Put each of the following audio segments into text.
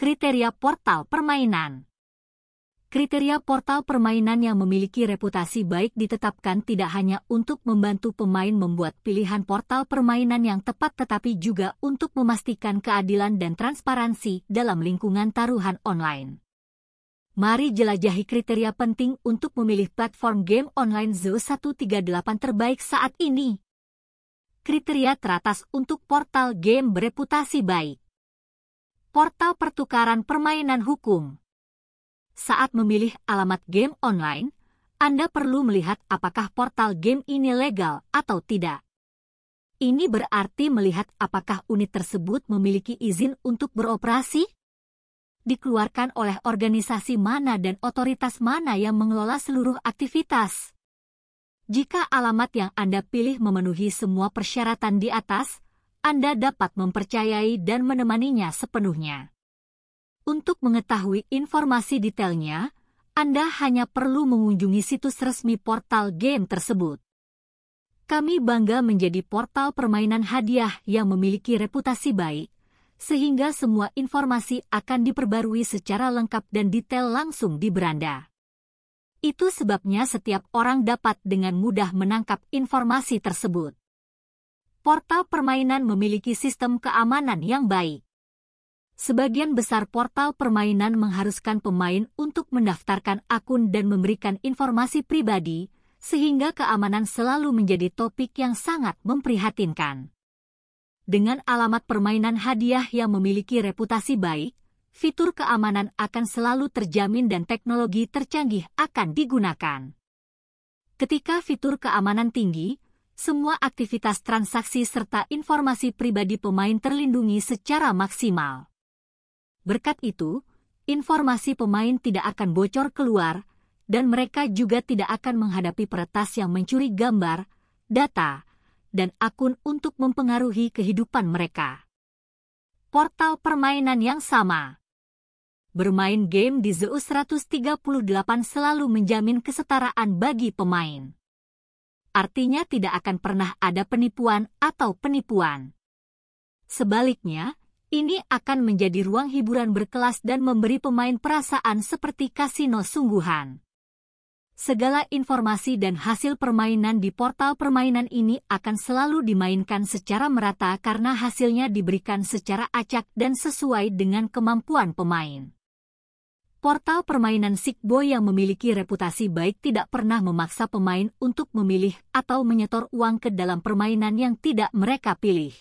Kriteria portal permainan Kriteria portal permainan yang memiliki reputasi baik ditetapkan tidak hanya untuk membantu pemain membuat pilihan portal permainan yang tepat tetapi juga untuk memastikan keadilan dan transparansi dalam lingkungan taruhan online. Mari jelajahi kriteria penting untuk memilih platform game online Zoo 138 terbaik saat ini. Kriteria teratas untuk portal game bereputasi baik. Portal pertukaran permainan hukum saat memilih alamat game online, Anda perlu melihat apakah portal game ini legal atau tidak. Ini berarti melihat apakah unit tersebut memiliki izin untuk beroperasi, dikeluarkan oleh organisasi mana dan otoritas mana yang mengelola seluruh aktivitas. Jika alamat yang Anda pilih memenuhi semua persyaratan di atas, Anda dapat mempercayai dan menemaninya sepenuhnya. Untuk mengetahui informasi detailnya, Anda hanya perlu mengunjungi situs resmi portal game tersebut. Kami bangga menjadi portal permainan hadiah yang memiliki reputasi baik, sehingga semua informasi akan diperbarui secara lengkap dan detail langsung di beranda. Itu sebabnya setiap orang dapat dengan mudah menangkap informasi tersebut. Portal permainan memiliki sistem keamanan yang baik. Sebagian besar portal permainan mengharuskan pemain untuk mendaftarkan akun dan memberikan informasi pribadi, sehingga keamanan selalu menjadi topik yang sangat memprihatinkan. Dengan alamat permainan hadiah yang memiliki reputasi baik, fitur keamanan akan selalu terjamin dan teknologi tercanggih akan digunakan. Ketika fitur keamanan tinggi, semua aktivitas transaksi serta informasi pribadi pemain terlindungi secara maksimal. Berkat itu, informasi pemain tidak akan bocor keluar, dan mereka juga tidak akan menghadapi peretas yang mencuri gambar, data, dan akun untuk mempengaruhi kehidupan mereka. Portal permainan yang sama Bermain game di Zeus 138 selalu menjamin kesetaraan bagi pemain. Artinya tidak akan pernah ada penipuan atau penipuan. Sebaliknya, ini akan menjadi ruang hiburan berkelas dan memberi pemain perasaan seperti kasino sungguhan. Segala informasi dan hasil permainan di portal permainan ini akan selalu dimainkan secara merata karena hasilnya diberikan secara acak dan sesuai dengan kemampuan pemain. Portal permainan Sikbo yang memiliki reputasi baik tidak pernah memaksa pemain untuk memilih atau menyetor uang ke dalam permainan yang tidak mereka pilih.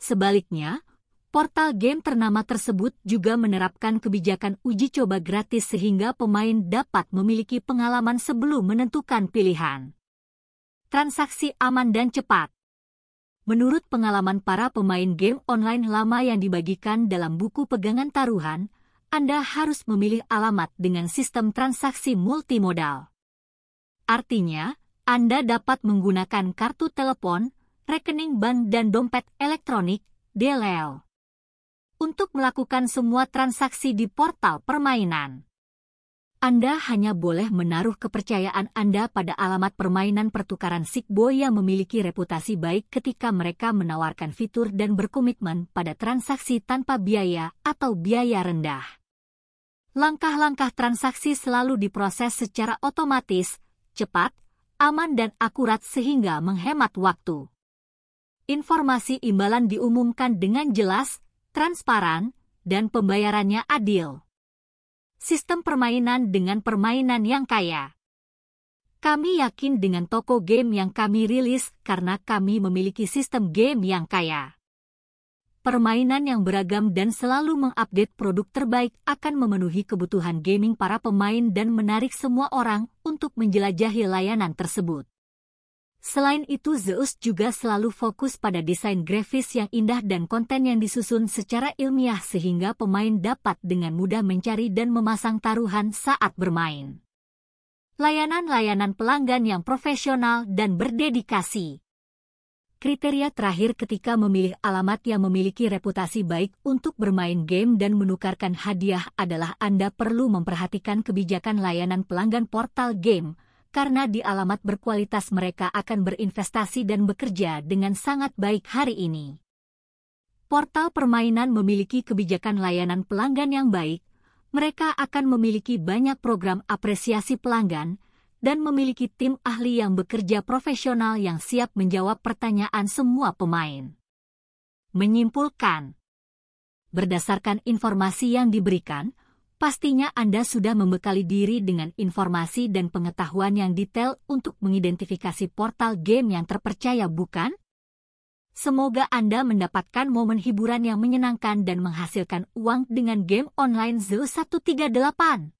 Sebaliknya, Portal game ternama tersebut juga menerapkan kebijakan uji coba gratis sehingga pemain dapat memiliki pengalaman sebelum menentukan pilihan. Transaksi aman dan cepat. Menurut pengalaman para pemain game online lama yang dibagikan dalam buku pegangan taruhan, Anda harus memilih alamat dengan sistem transaksi multimodal. Artinya, Anda dapat menggunakan kartu telepon, rekening bank dan dompet elektronik, DLL untuk melakukan semua transaksi di portal permainan. Anda hanya boleh menaruh kepercayaan Anda pada alamat permainan pertukaran Sikbo yang memiliki reputasi baik ketika mereka menawarkan fitur dan berkomitmen pada transaksi tanpa biaya atau biaya rendah. Langkah-langkah transaksi selalu diproses secara otomatis, cepat, aman dan akurat sehingga menghemat waktu. Informasi imbalan diumumkan dengan jelas, transparan, dan pembayarannya adil. Sistem permainan dengan permainan yang kaya. Kami yakin dengan toko game yang kami rilis karena kami memiliki sistem game yang kaya. Permainan yang beragam dan selalu mengupdate produk terbaik akan memenuhi kebutuhan gaming para pemain dan menarik semua orang untuk menjelajahi layanan tersebut. Selain itu Zeus juga selalu fokus pada desain grafis yang indah dan konten yang disusun secara ilmiah sehingga pemain dapat dengan mudah mencari dan memasang taruhan saat bermain. Layanan-layanan pelanggan yang profesional dan berdedikasi. Kriteria terakhir ketika memilih alamat yang memiliki reputasi baik untuk bermain game dan menukarkan hadiah adalah Anda perlu memperhatikan kebijakan layanan pelanggan portal game, karena di alamat berkualitas mereka akan berinvestasi dan bekerja dengan sangat baik hari ini. portal permainan memiliki kebijakan layanan pelanggan yang baik, mereka akan memiliki banyak program apresiasi pelanggan dan memiliki tim ahli yang bekerja profesional yang siap menjawab pertanyaan semua pemain. Menyimpulkan, berdasarkan informasi yang diberikan, pastinya Anda sudah membekali diri dengan informasi dan pengetahuan yang detail untuk mengidentifikasi portal game yang terpercaya, bukan? Semoga Anda mendapatkan momen hiburan yang menyenangkan dan menghasilkan uang dengan game online Zo 138.